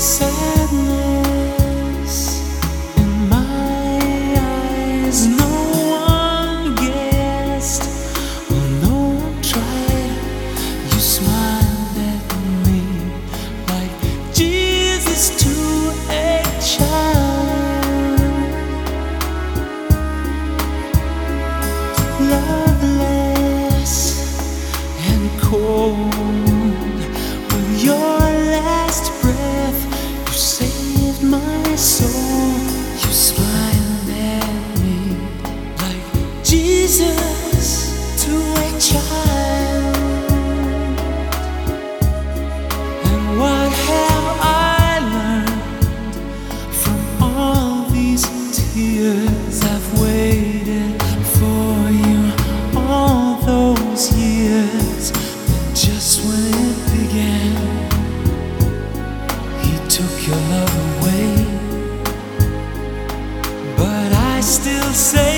So Jesus to a child. And what have I learned from all these tears? I've waited for you all those years. And just when it began, He took your love away. But I still say,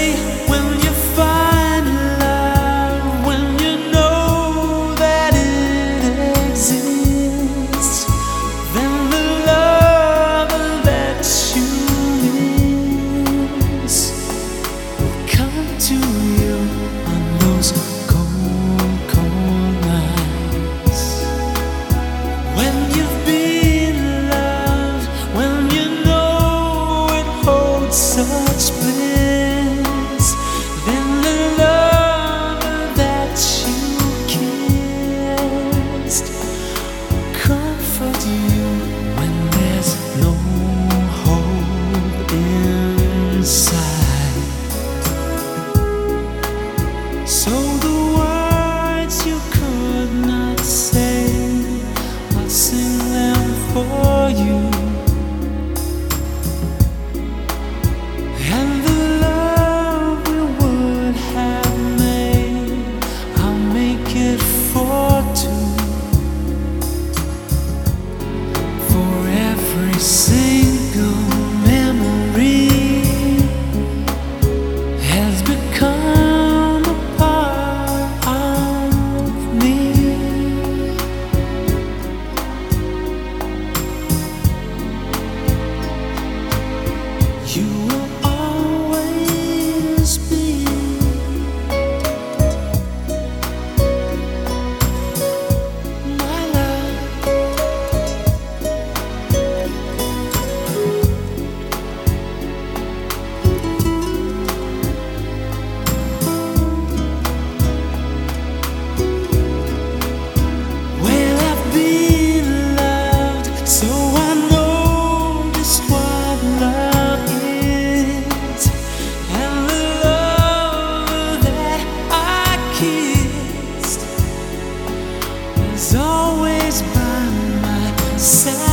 You always by my side.